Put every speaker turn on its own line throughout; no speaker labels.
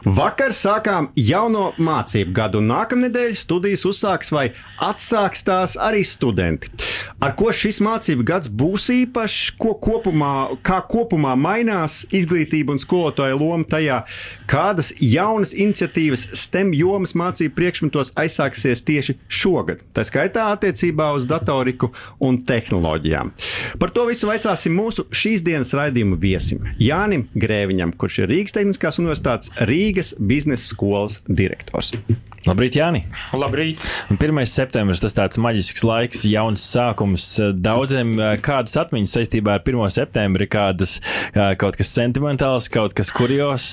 Vakar sākām jauno mācību gadu, un nākamnedēļ studijas uzsāks vai atsāks tās arī studenti. Ar ko šis mācību gads būs īpašs, ko kopumā, kā kopumā mainās izglītība un skolotāja loma tajā, kādas jaunas iniciatīvas STEM jomas mācību priekšmetos aizsāksies tieši šogad, tā skaitā attiecībā uz datoriku un tehnoloģijām. Par to visu vaicāsim mūsu šīs dienas raidījuma viesim Jānim Grēviņam, kurš ir Rīgas Tehniskās Universitātes Rīgas biznesa skolas direktors.
Labrīt, Jāni!
Labrīt!
Un 1. septembris tas tāds maģisks laiks, jauns sākums. Daudziem kādas atmiņas saistībā ar 1. septembri, kādas kaut kas sentimentāls, kaut kas kurjos,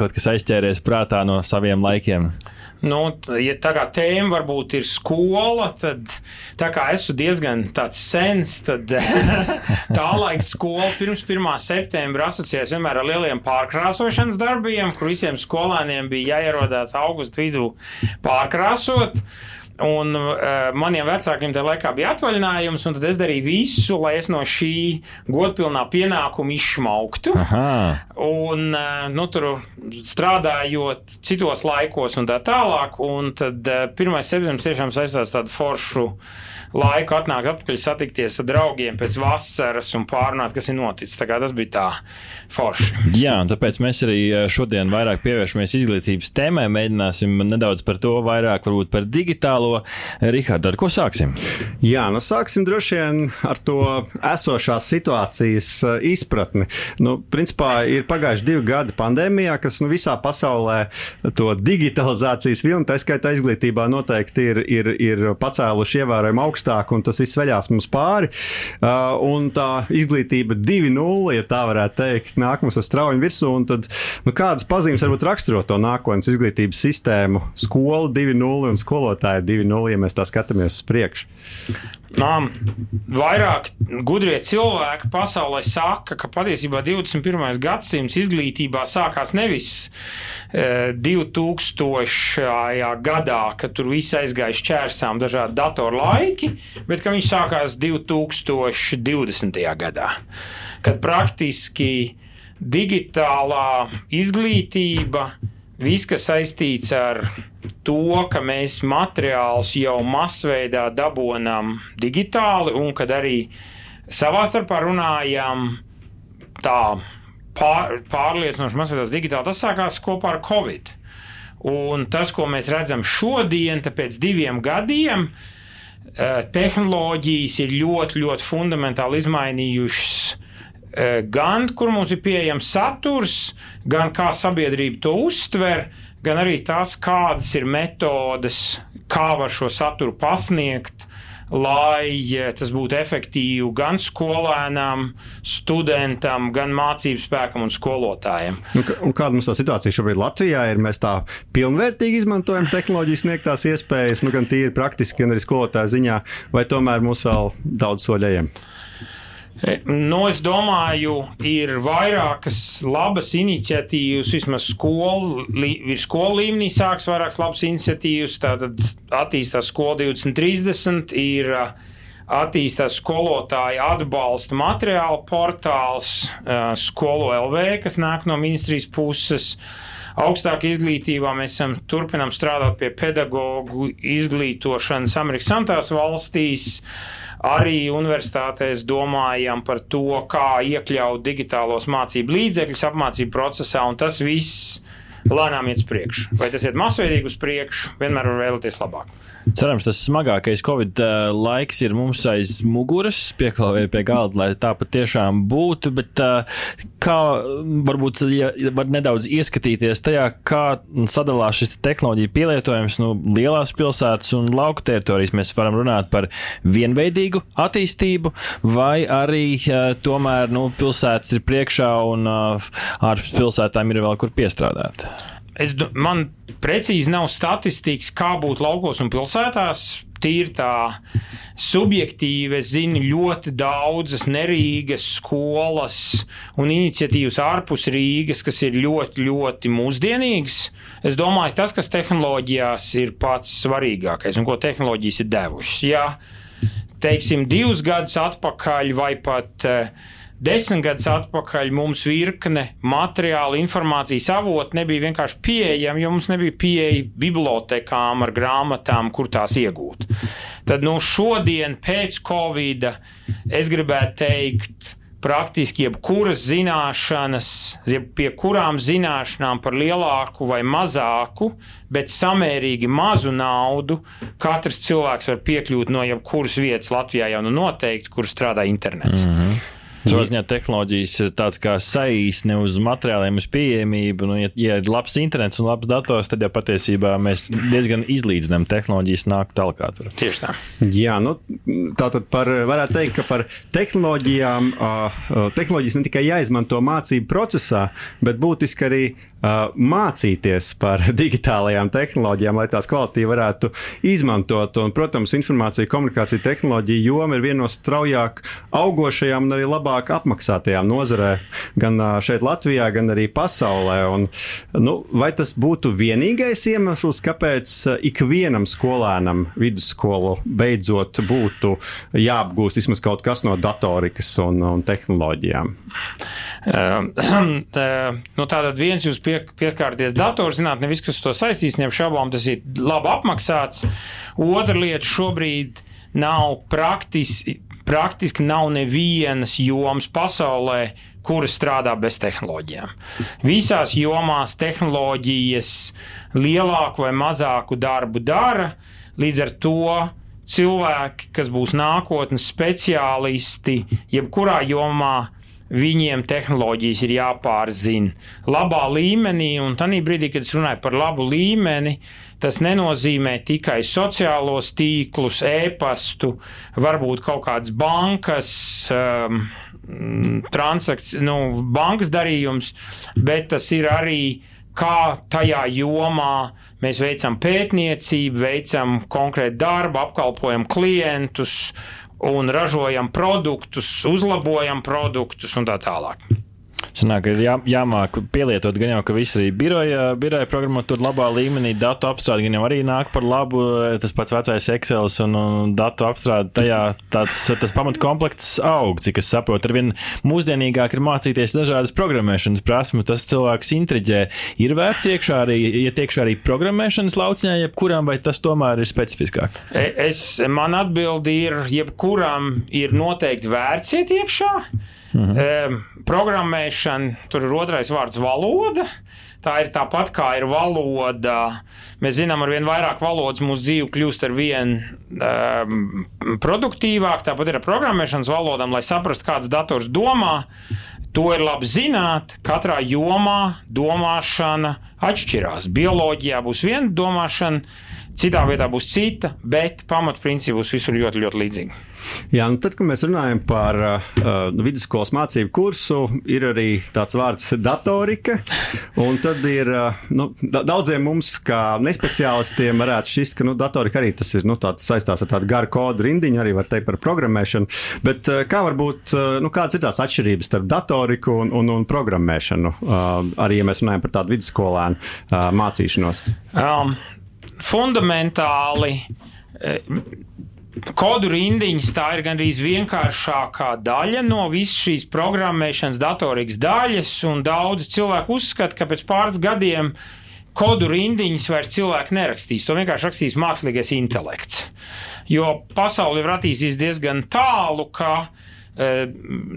kaut kas aizķēries prātā no saviem laikiem.
Nu, ja tā kā tēma varbūt ir skola, tad tā kā esmu diezgan tāds sens, tad tā laika skola pirms 1. septembra asociējas vienmēr ar lieliem pārkrāsošanas darbiem, kur visiem skolēniem bija jāierodās augustu vidū pārkrāsot. Un uh, maniem vecākiem tajā laikā bija atvaļinājums, un tad es darīju visu, lai es no šī godpilnā pienākuma izšmauktu. Aha. Un, uh, nu, tur strādājot citos laikos un tā tālāk, un tad uh, pirmais septembris tiešām saistās tādu foršu laiku atnākt atpakaļ, satikties ar draugiem pēc vasaras un pārunāt, kas ir noticis. Tas bija tā forši.
Jā, un tāpēc mēs arī šodien vairāk pievēršamies izglītības tēmai, mēģināsim nedaudz par to vairāk, varbūt par digitālo. Rihards, ar ko sāksim?
Jā, nu sāksim droši vien ar to esošās situācijas izpratni. Nu, principā ir pagājuši divi gadi pandēmijā, kas nu, visā pasaulē to digitalizācijas vilni, tā skaitā izglītībā, noteikti ir, ir, ir pacēluši ievērojami augstu augstāk, un tas viss veļās mums pāri. Uh, un tā izglītība 2.0, ja tā varētu teikt, nāk mums ar strauju virsū. Tad, nu, kādas pazīmes varbūt raksturo to nākotnes izglītības sistēmu? Skola 2.0 un skolotāja 2.0, ja mēs tā skatāmies uz priekšu.
Nām, vairāk gudrie cilvēki pasaulē saka, ka patiesībā 21. gadsimts izglītībā sākās nevis e, 2000. gadā, kad tur viss aizgāja šķērsām dažādi datoru laiki, bet ka viņš sākās 2020. gadā, kad praktiski digitālā izglītība, viss, kas saistīts ar to, ka mēs materiālus jau masveidā dabonam digitāli un kad arī savā starpā runājam tā pār, pārliecinoši masveidās digitāli, tas sākās kopā ar Covid. Un tas, ko mēs redzam šodien, pēc diviem gadiem, eh, tehnoloģijas ir ļoti, ļoti fundamentāli izmainījušas gan kur mums ir pieejams saturs, gan kā sabiedrība to uztver, gan arī tas, kādas ir metodes, kā var šo saturu pasniegt, lai tas būtu efektīvi gan skolēnam, studentam, gan mācību spēkam un skolotājiem.
Un, un kāda mums tā situācija šobrīd Latvijā ir? Mēs tā pilnvērtīgi izmantojam tehnoloģijas sniegtās iespējas, nu, gan tīri praktiski, gan arī skolotāju ziņā, vai tomēr mums vēl daudz soļējiem?
Nu, es domāju, ir vairākas labas iniciatīvas, vismaz skolu, li, skolu līmenī sāks vairākas labas iniciatīvas. Tātad attīstās skola 2030, ir attīstās skolotāja atbalsta materiālu portāls, skolo LV, kas nāk no ministrijas puses. Augstākā izglītībā mēs esam turpinām strādāt pie pedagoģu izglītošanas Amerikas Savienotās valstīs. Arī universitātēs domājam par to, kā iekļaut digitālos mācību līdzekļus apmācību procesā, un tas viss lēnām iet uz priekšu. Vai tas iet masveidīgi uz priekšu, vienmēr var vēlēties labāk.
Cerams, tas smagākais Covid laiks ir mums aiz muguras, pieklāvēja pie galda, lai tā patiešām būtu. Bet kā varbūt ja var nedaudz ieskatīties tajā, kā sadalās šis tehnoloģija pielietojums nu, lielās pilsētas un lauku teritorijas, mēs varam runāt par vienveidīgu attīstību, vai arī tomēr nu, pilsētas ir priekšā un ārpus pilsētām ir vēl kur piestrādāt.
Es, man precīzi nav statistikas, kā būtu laukos un pilsētās. tīri tā subjektīvi, es zinu ļoti daudzas nerīgas skolas un iniciatīvas ārpus Rīgas, kas ir ļoti, ļoti mūsdienīgas. Es domāju, tas, kas tehnoloģijās ir pats svarīgākais un ko tehnoloģijas ir devušas. Ja, teiksim, divus gadus atpakaļ vai pat uh, Desmit gadus atpakaļ mums virkne materiāla, informācijas avotu nebija vienkārši pieejama, jo mums nebija pieeja bibliotekām ar grāmatām, kur tās iegūt. Tad nu, šodien, pēc Covid, es gribētu teikt, praktiski jebkuras zināšanas, jeb pie kurām zināšanām par lielāku vai mazāku, bet samērīgi mazu naudu, katrs cilvēks var piekļūt no jebkuras vietas Latvijā jau nu noteikti, kur strādā internets. Mm -hmm.
Savā ziņā tehnoloģijas ir tāds kā saīsne uz materiāliem, uz pieejamību. Nu, ja, ja ir labs internets un labs dators, tad jau patiesībā mēs diezgan izlīdzinām tehnoloģijas nāk tālāk.
Tieši tā.
Jā, nu, tā tad par, varētu teikt, ka par tehnoloģijām, tehnoloģijas ne tikai jāizmanto mācību procesā, bet būtiski arī mācīties par digitālajām tehnoloģijām, lai tās kvalitīvi varētu izmantot. Un, protams, informācija komunikācija tehnoloģija joma ir viena no straujāk augošajām un arī labāk apmaksātajām nozarē, gan šeit Latvijā, gan arī pasaulē. Un, nu, vai tas būtu vienīgais iemesls, kāpēc ikvienam skolēnam vidusskolu beidzot būtu jāapgūst vismaz kaut kas no datorikas un, un tehnoloģijām?
Tā, nu, tātad viens jūs pie, pieskārties datorzinātnē, nevis kas to saistīs, neapšaubām tas ir labi apmaksāts. Otra lieta šobrīd nav praktiski, praktiski nav nevienas jomas pasaulē, kuras strādā bez tehnoloģijām. Visās jomās tehnoloģijas lielāku vai mazāku darbu dara, līdz ar to cilvēki, kas būs nākotnes speciālisti, jebkurā jomā, viņiem tehnoloģijas ir jāpārzina labā līmenī, un tajā brīdī, kad es runāju par labu līmeni, Tas nenozīmē tikai sociālos tīklus, e-pastu, varbūt kaut kādas bankas. Um, transakcijas, nu, bankas darījums, bet tas ir arī kā tajā jomā mēs veicam pētniecību, veicam konkrētu darbu, apkalpojam klientus un ražojam produktus, uzlabojam produktus un tā tālāk.
Sanāk, ir jā, jāmāk pielietot gan jau, ka viss arī biroja, biroja programmatūra labā līmenī, datu apstrāde gan jau arī nāk par labu, tas pats vecais Excel un, un datu apstrāde tajā tāds, tas pamatkomplekts aug, cik es saprotu, arvien mūsdienīgāk ir mācīties dažādas programmēšanas prasmu, tas cilvēks intriģē. Ir vērts iekšā arī, iet iekšā arī programmēšanas lauciņā, jebkuram, vai tas tomēr ir specifiskāk?
E, es, man atbildi ir, jebkuram ir noteikti vērts iet iekšā. Mhm. E, programmēšana, tur ir otrais vārds valoda. Tā ir tāpat kā ir valoda. Mēs zinām, ar vien vairāk valodas mūsu dzīve kļūst ar vien um, produktīvāk. Tāpat ir ar programmēšanas valodām, lai saprastu, kāds dators domā. To ir labi zināt. Katrā jomā domāšana atšķirās. Bioloģijā būs viena domāšana, Citā vietā būs cita, bet pamatprincipi būs visur ļoti, ļoti līdzīgi.
Jā, nu tad, kad mēs runājam par uh, vidusskolas mācību kursu, ir arī tāds vārds datorika. Un tad ir uh, nu, daudziem mums, kā nespeciālistiem, varētu šķist, ka nu, datorika arī tas ir nu, saistās ar tādu garu kodu rindiņu, arī var teikt par programmēšanu. Bet uh, kā var būt, uh, nu, kādas ir tās atšķirības starp datoriku un, un, un programmēšanu, uh, arī ja mēs runājam par tādu vidusskolēnu uh, mācīšanos?
Um fundamentāli. E, kodu rindiņas tā ir gandrīz vienkāršākā daļa no visas šīs programmēšanas, datorikas daļas, un daudzi cilvēki uzskata, ka pēc pāris gadiem kodu rindiņas vairs cilvēki nerakstīs. To vienkārši rakstīs mākslīgais intelekts. Jo pasaule ir attīstījusies diezgan tālu, ka e,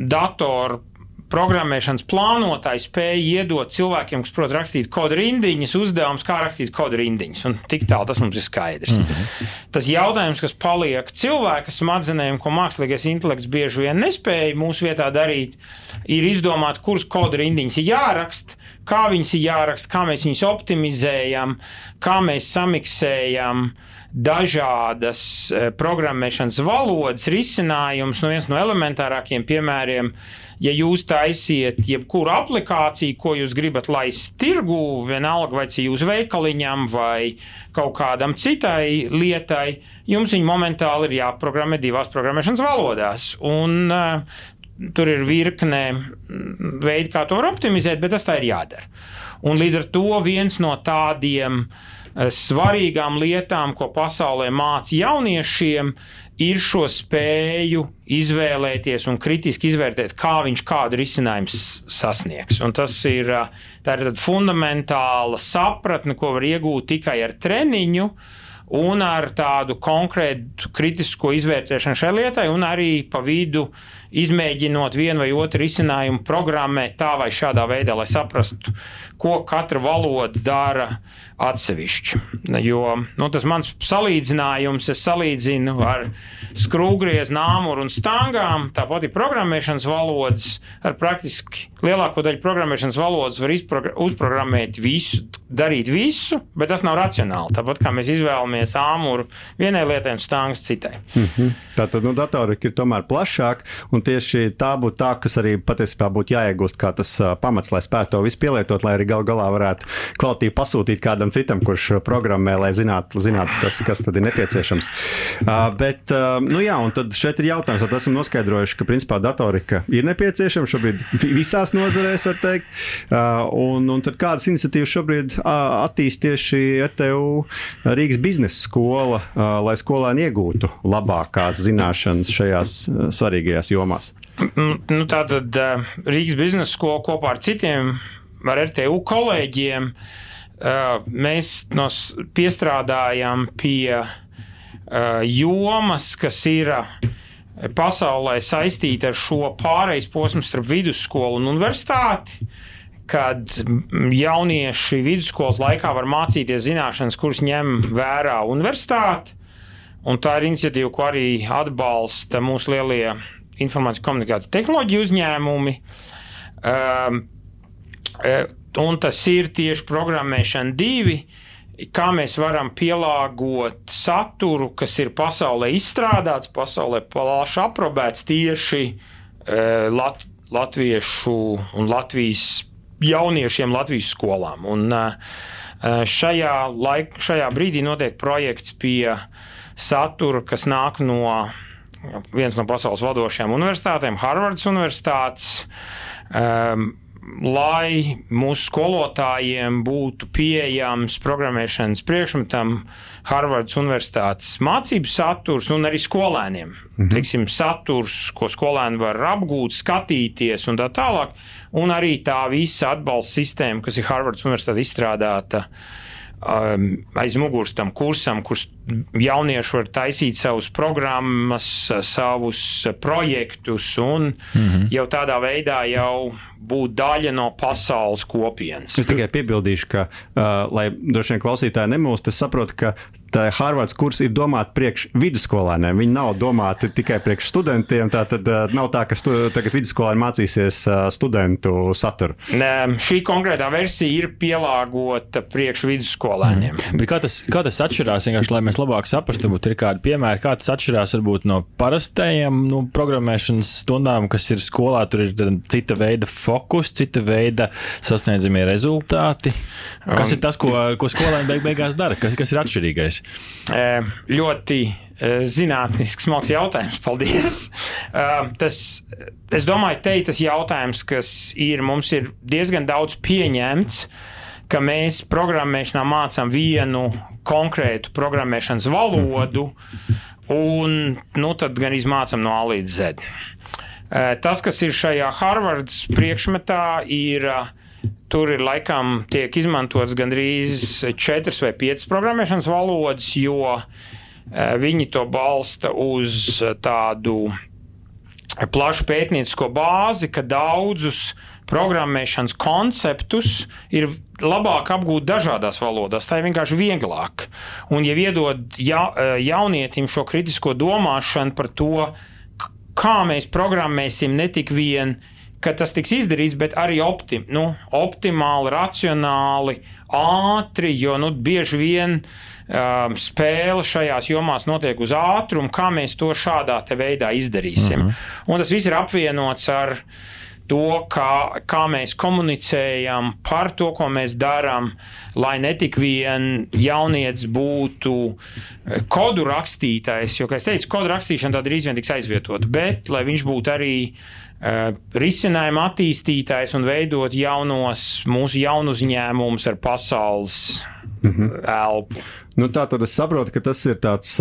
datoru programmēšanas plānotāji spēja iedot cilvēkiem, kas prot rakstīt kodu rindiņas, uzdevums, kā rakstīt kodu rindiņas. Un tik tālu tas mums ir skaidrs. Mm -hmm. Tas jautājums, kas paliek cilvēka smadzenēm, ko mākslīgais intelekts bieži vien nespēja mūsu vietā darīt, ir izdomāt, kuras kodu rindiņas ir jāraksta, kā viņas ir jāraksta, kā mēs viņus optimizējam, kā mēs samiksējam dažādas eh, programmēšanas valodas risinājums. Nu, viens no elementārākiem piemēriem, ja jūs taisiet jebkuru aplikāciju, ko jūs gribat laist tirgu, vienalga vai tas ir jūsu veikaliņam vai kaut kādam citai lietai, jums viņi momentāli ir jāprogrammē divās programmēšanas valodās. Un, uh, Tur ir virkne veidu, kā to var optimizēt, bet tas tā ir jādara. Un līdz ar to viens no tādiem uh, svarīgām lietām, ko pasaulē māca jauniešiem, ir šo spēju izvēlēties un kritiski izvērtēt, kā viņš kādu risinājumu sasniegs. Un tas ir, ir fundamentāla sapratne, ko var iegūt tikai ar treniņu. Un ar tādu konkrētu kritisko izvērtēšanu šai lietai, un arī pa vidu izmēģinot vienu vai otru risinājumu programmēt tā vai šādā veidā, lai saprastu, ko katra valoda dara atsevišķi. Jo nu, tas mans salīdzinājums, es salīdzinu ar skrūvgriezu, nāmuru un stangām, tāpat ir programmēšanas valodas. Ar praktiski lielāko daļu programmēšanas valodas var uzprogrammēt visu, darīt visu, bet tas nav racionāli. Tāpat kā mēs izvēlamies āmuru vienai lietai un stangas citai. Mm
-hmm. Tātad nu, datorika ir tomēr plašāka, un tieši tā būtu tā, kas arī patiesībā būtu jāiegūst kā tas pamats, lai spētu to visu pielietot, lai arī gal galā varētu kvalitīvi pasūtīt kādam citam, kurš programmē, lai zinātu, zināt, kas, kas tad ir nepieciešams. Bet, nu jā, un tad šeit ir jautājums, tad esam noskaidrojuši, ka principā datorika ir nepieciešama šobrīd visās nozarēs, var teikt. Un, un tad kādas iniciatīvas šobrīd attīst tieši RTU Rīgas biznesa skola, lai skolēni iegūtu labākās zināšanas šajās svarīgajās jomās?
Nu, Tātad Rīgas biznesa skola kopā ar citiem, ar RTU kolēģiem, uh, mēs nos piestrādājam pie jomas, kas ir pasaulē saistīta ar šo pārejas posmu starp vidusskolu un universitāti. Kad jaunieši vidusskolas laikā var mācīties zināšanas, kuras ņem vērā universitāte, un tā ir iniciatīva, ko arī atbalsta mūsu lielie informācijas komunikācijas tehnoloģiju uzņēmumi. Um, un tas ir tieši programmēšana divi. Kā mēs varam pielāgot saturu, kas ir pasaulē izstrādāts, pasaulē plaši aprobēts tieši uh, lat, latviešu un Latvijas jauniešiem Latvijas skolām. Un, uh, šajā, laik, šajā brīdī notiek projekts pie satura, kas nāk no vienas no pasaules vadošajām universitātēm, Harvardas Universitātes. Um, lai mūsu skolotājiem būtu pieejams programmēšanas priekšmetam Harvardas Universitātes mācību saturs un arī skolēniem. Mhm. Teiksim, saturs, ko skolēni var apgūt, skatīties un tā tālāk, un arī tā visa atbalsta sistēma, kas ir Harvardas Universitāte izstrādāta um, aiz muguras tam kursam, kurš jaunieši var taisīt savus programmas, savus projektus un mm -hmm. jau tādā veidā jau būt daļa no pasaules kopienas.
Es tikai piebildīšu, ka, uh, lai droši vien klausītāji nemūst, es saprotu, ka tā Harvards kurs ir domāta priekš vidusskolēniem. Viņi nav domāti tikai priekš studentiem. Tā tad uh, nav tā, ka stu, tagad vidusskolēni mācīsies uh, studentu saturu.
Nē, šī konkrētā versija ir pielāgota priekš vidusskolēniem.
Mm. Kā, tas, kā tas atšķirās? Vienkārši, lai mēs labāk saprastu, būtu kādi piemēri, kā tas atšķirās varbūt no parastajiem nu, programmēšanas stundām, kas ir skolā. Tur ir cita veida fokus, cita veida sasniedzamie rezultāti. Kas um, ir tas, ko, ko skolēni beig beigās dara? Kas, kas ir atšķirīgais?
Ļoti zinātnisks, smags jautājums. Paldies! Tas, es domāju, te ir tas jautājums, kas ir mums ir diezgan daudz pieņemts, ka mēs programmēšanā mācām vienu konkrētu programmēšanas valodu, un nu, tad gan izmācām no A līdz Z. Tas, kas ir šajā Harvardas priekšmetā, ir Tur ir laikam tiek izmantots gandrīz četras vai piecas programmēšanas valodas, jo viņi to balsta uz tādu plašu pētniecisko bāzi, ka daudzus programmēšanas konceptus ir labāk apgūt dažādās valodās. Tā ir vienkārši vieglāk. Un, ja iedod ja, jaunietim šo kritisko domāšanu par to, kā mēs programmēsim ne tik vien ka tas tiks izdarīts, bet arī optim, nu, optimāli, racionāli, ātri, jo nu, bieži vien um, spēle šajās jomās notiek uz ātrumu, kā mēs to šādā veidā izdarīsim. Mm -hmm. Un tas viss ir apvienots ar to, kā, kā mēs komunicējam par to, ko mēs darām, lai ne tik vien jaunietis būtu eh, kodu rakstītājs, jo, kā es teicu, kodu rakstīšana tā drīz vien tiks aizvietota, bet lai viņš būtu arī uh, risinājuma attīstītājs un veidot jaunos, mūsu jaunu uzņēmumus ar pasaules mm -hmm. elpu.
Nu, tā tad es saprotu, ka tas ir tāds,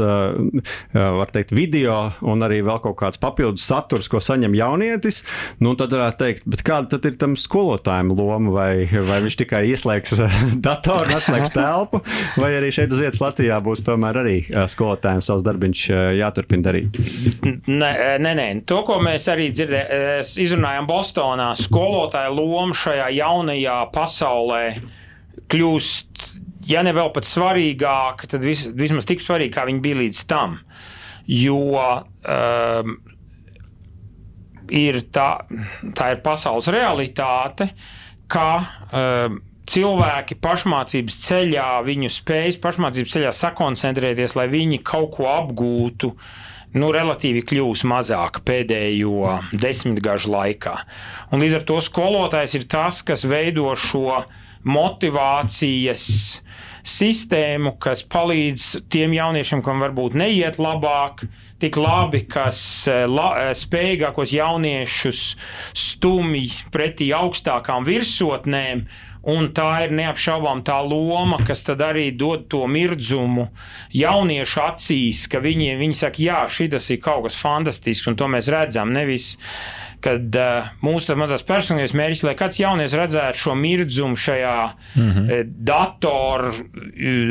var teikt, video un arī vēl kaut kāds papildus saturs, ko saņem jaunietis. Nu, tad varētu teikt, kāda tad ir tam skolotājiem loma? Vai, vai viņš tikai ieslēgs datoru, neslēgs telpu, vai arī šeit uz vietas Latvijā būs tomēr arī skolotājiem savs darbiņš jāturpina darīt?
Nē, nē, nē. To, ko mēs arī dzirdējām, izrunājām Bostonā, skolotāja loma šajā jaunajā pasaulē kļūst ja ne vēl pat svarīgāk, tad vis, vismaz tik svarīgi, kā viņi bija līdz tam. Jo um, ir tā, tā ir pasaules realitāte, ka um, cilvēki pašmācības ceļā, viņu spējas pašmācības ceļā sakoncentrēties, lai viņi kaut ko apgūtu. Nu, relatīvi kļūs mazāk pēdējo desmitgažu laikā. Un līdz ar to skolotājs ir tas, kas veido šo motivācijas sistēmu, kas palīdz tiem jauniešiem, kam varbūt neiet labāk, tik labi, kas eh, la, eh, spējīgākos jauniešus stumj pretī augstākām virsotnēm. Un tā ir neapšaubām tā loma, kas arī dod to mirdzumu jauniešu acīs, ka viņi, viņi saka, jā, šis ir kaut kas fantastisks, un to mēs redzam. Nevis kad uh, mūsu personīgais mērķis, lai kāds jaunieks redzētu šo mirdzumu šajā mm -hmm. datoru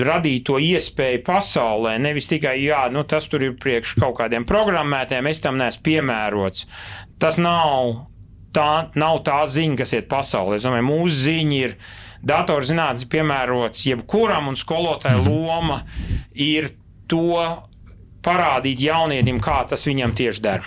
radīto iespēju pasaulē, nevis tikai, jā, nu, tas tur ir priekš kaut kādiem programmētiem, es tam neesmu piemērots. Tas nav tā, nav tā ziņa, kas iet pasaulē. Es domāju, mūsu ziņa ir datorzinātnes piemērots jebkuram, un skolotāja mm -hmm. loma ir to parādīt jaunietim, kā tas viņam tieši dara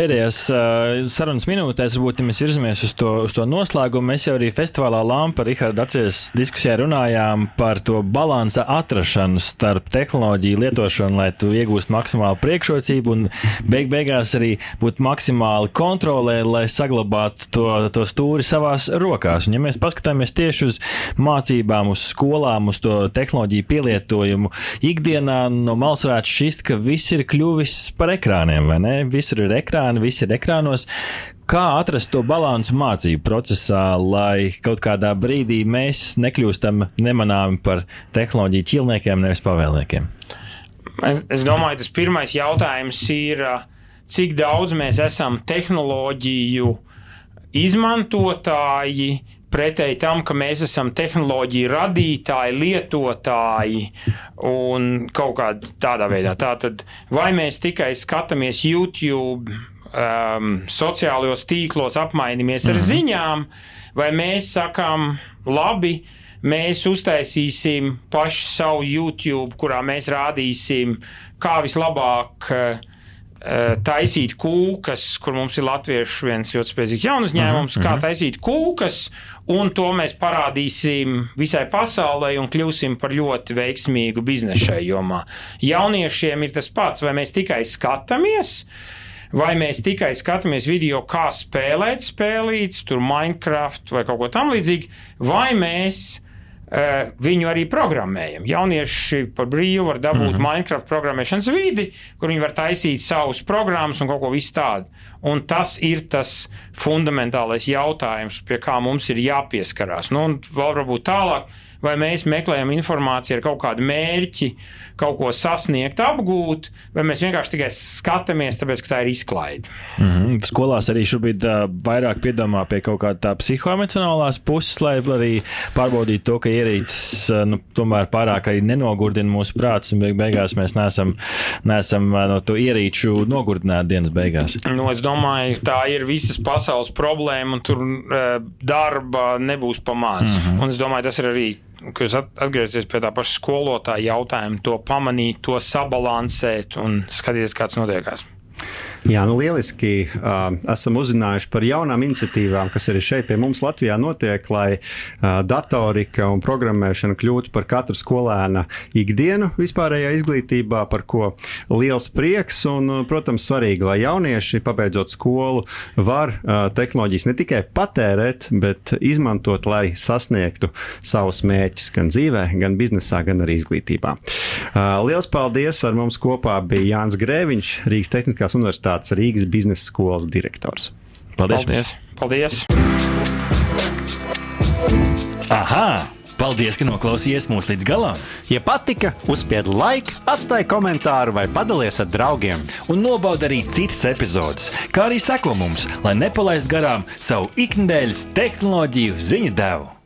pēdējās uh, sarunas minūtēs, varbūt, ja mēs virzamies uz to, uz to noslēgumu, mēs jau arī festivālā Lampa, Rihards, atceries diskusijā runājām par to balansa atrašanu starp tehnoloģiju lietošanu, lai tu iegūstu maksimālu priekšrocību un beig beigās arī būt maksimāli kontrolē, lai saglabātu to, to stūri savās rokās. Un, ja mēs paskatāmies tieši uz mācībām, uz skolām, uz to tehnoloģiju pielietojumu ikdienā, no malas varētu šķist, ka viss ir kļuvis par ekrāniem, vai ne? Visur ir ekrāni ekrāni, viss ir ekrānos. Kā atrast to līdzsvaru mācību procesā, lai kaut kādā brīdī mēs nekļūstam nemanāmi par tehnoloģiju ķilniekiem, nevis pavēlniekiem?
Es, es domāju, tas pirmais jautājums ir, cik daudz mēs esam tehnoloģiju izmantotāji, pretēji tam, ka mēs esam tehnoloģiju radītāji, lietotāji un kaut kādā tādā veidā. Tātad, vai mēs tikai skatāmies YouTube, um, sociālajos tīklos apmainamies ar mm -hmm. ziņām, vai mēs sakām, labi, mēs uztaisīsim pašu savu YouTube, kurā mēs rādīsim, kā vislabāk uh, taisīt kūkas, kur mums ir latviešu viens ļoti spēcīgs jaunu uzņēmums, uh -huh, kā mhm. taisīt kūkas, un to mēs parādīsim visai pasaulē un kļūsim par ļoti veiksmīgu biznesu šajā jomā. Jauniešiem ir tas pats, vai mēs tikai skatāmies, vai mēs tikai skatāmies video, kā spēlēt spēlītas, tur Minecraft vai kaut ko tamlīdzīgu, vai mēs uh, viņu arī programmējam. Jaunieši par brīvu var dabūt mm -hmm. Minecraft programmēšanas vidi, kur viņi var taisīt savus programmas un kaut ko tādu. Un tas ir tas fundamentālais jautājums, pie kā mums ir jāpieskarās. Nu, un vēl varbūt tālāk vai mēs meklējam informāciju ar kaut kādu mērķi, kaut ko sasniegt, apgūt, vai mēs vienkārši tikai skatāmies, tāpēc, ka tā ir izklaide.
Mm -hmm. Skolās arī šobrīd uh, vairāk piedomā pie kaut kāda tā psihoemocionālās puses, lai arī pārbaudītu to, ka ierīces uh, nu, tomēr pārāk arī nenogurdina mūsu prātus, un beig beigās mēs neesam, neesam uh, no to ierīču nogurdināti dienas beigās.
Nu, es domāju, tā ir visas pasaules problēma, un tur uh, darba nebūs pamāts. Mm -hmm. Un es domāju, tas ir arī ka jūs atgriezīsieties pie tā paša skolotāja jautājuma, to pamanīt, to sabalansēt un skatīties, kāds notiekās.
Jā, nu lieliski. Uh, esam uzzinājuši par jaunām iniciatīvām, kas arī šeit pie mums Latvijā notiek, lai uh, datorika un programmēšana kļūtu par katru skolēna ikdienu vispārējā izglītībā, par ko liels prieks un, uh, protams, svarīgi, lai jaunieši, pabeidzot skolu, var uh, tehnoloģijas ne tikai patērēt, bet izmantot, lai sasniegtu savus mērķus gan dzīvē, gan biznesā, gan arī izglītībā. Uh, liels paldies! Ar mums kopā bija Jānis Grēviņš, Rīgas Tehniskās Universitātes Rīgas biznesa skolas direktors.
Paldies!
Paldies! Paldies.
Aha! Paldies, ka noklausījāties mūsu līdz galam!
Ja patika, uzspied laiku, atstāj komentāru vai padalies ar draugiem.
Un nobauda arī citas epizodes, kā arī seko mums, lai nepalaistu garām savu ikdienas tehnoloģiju ziņu devumu.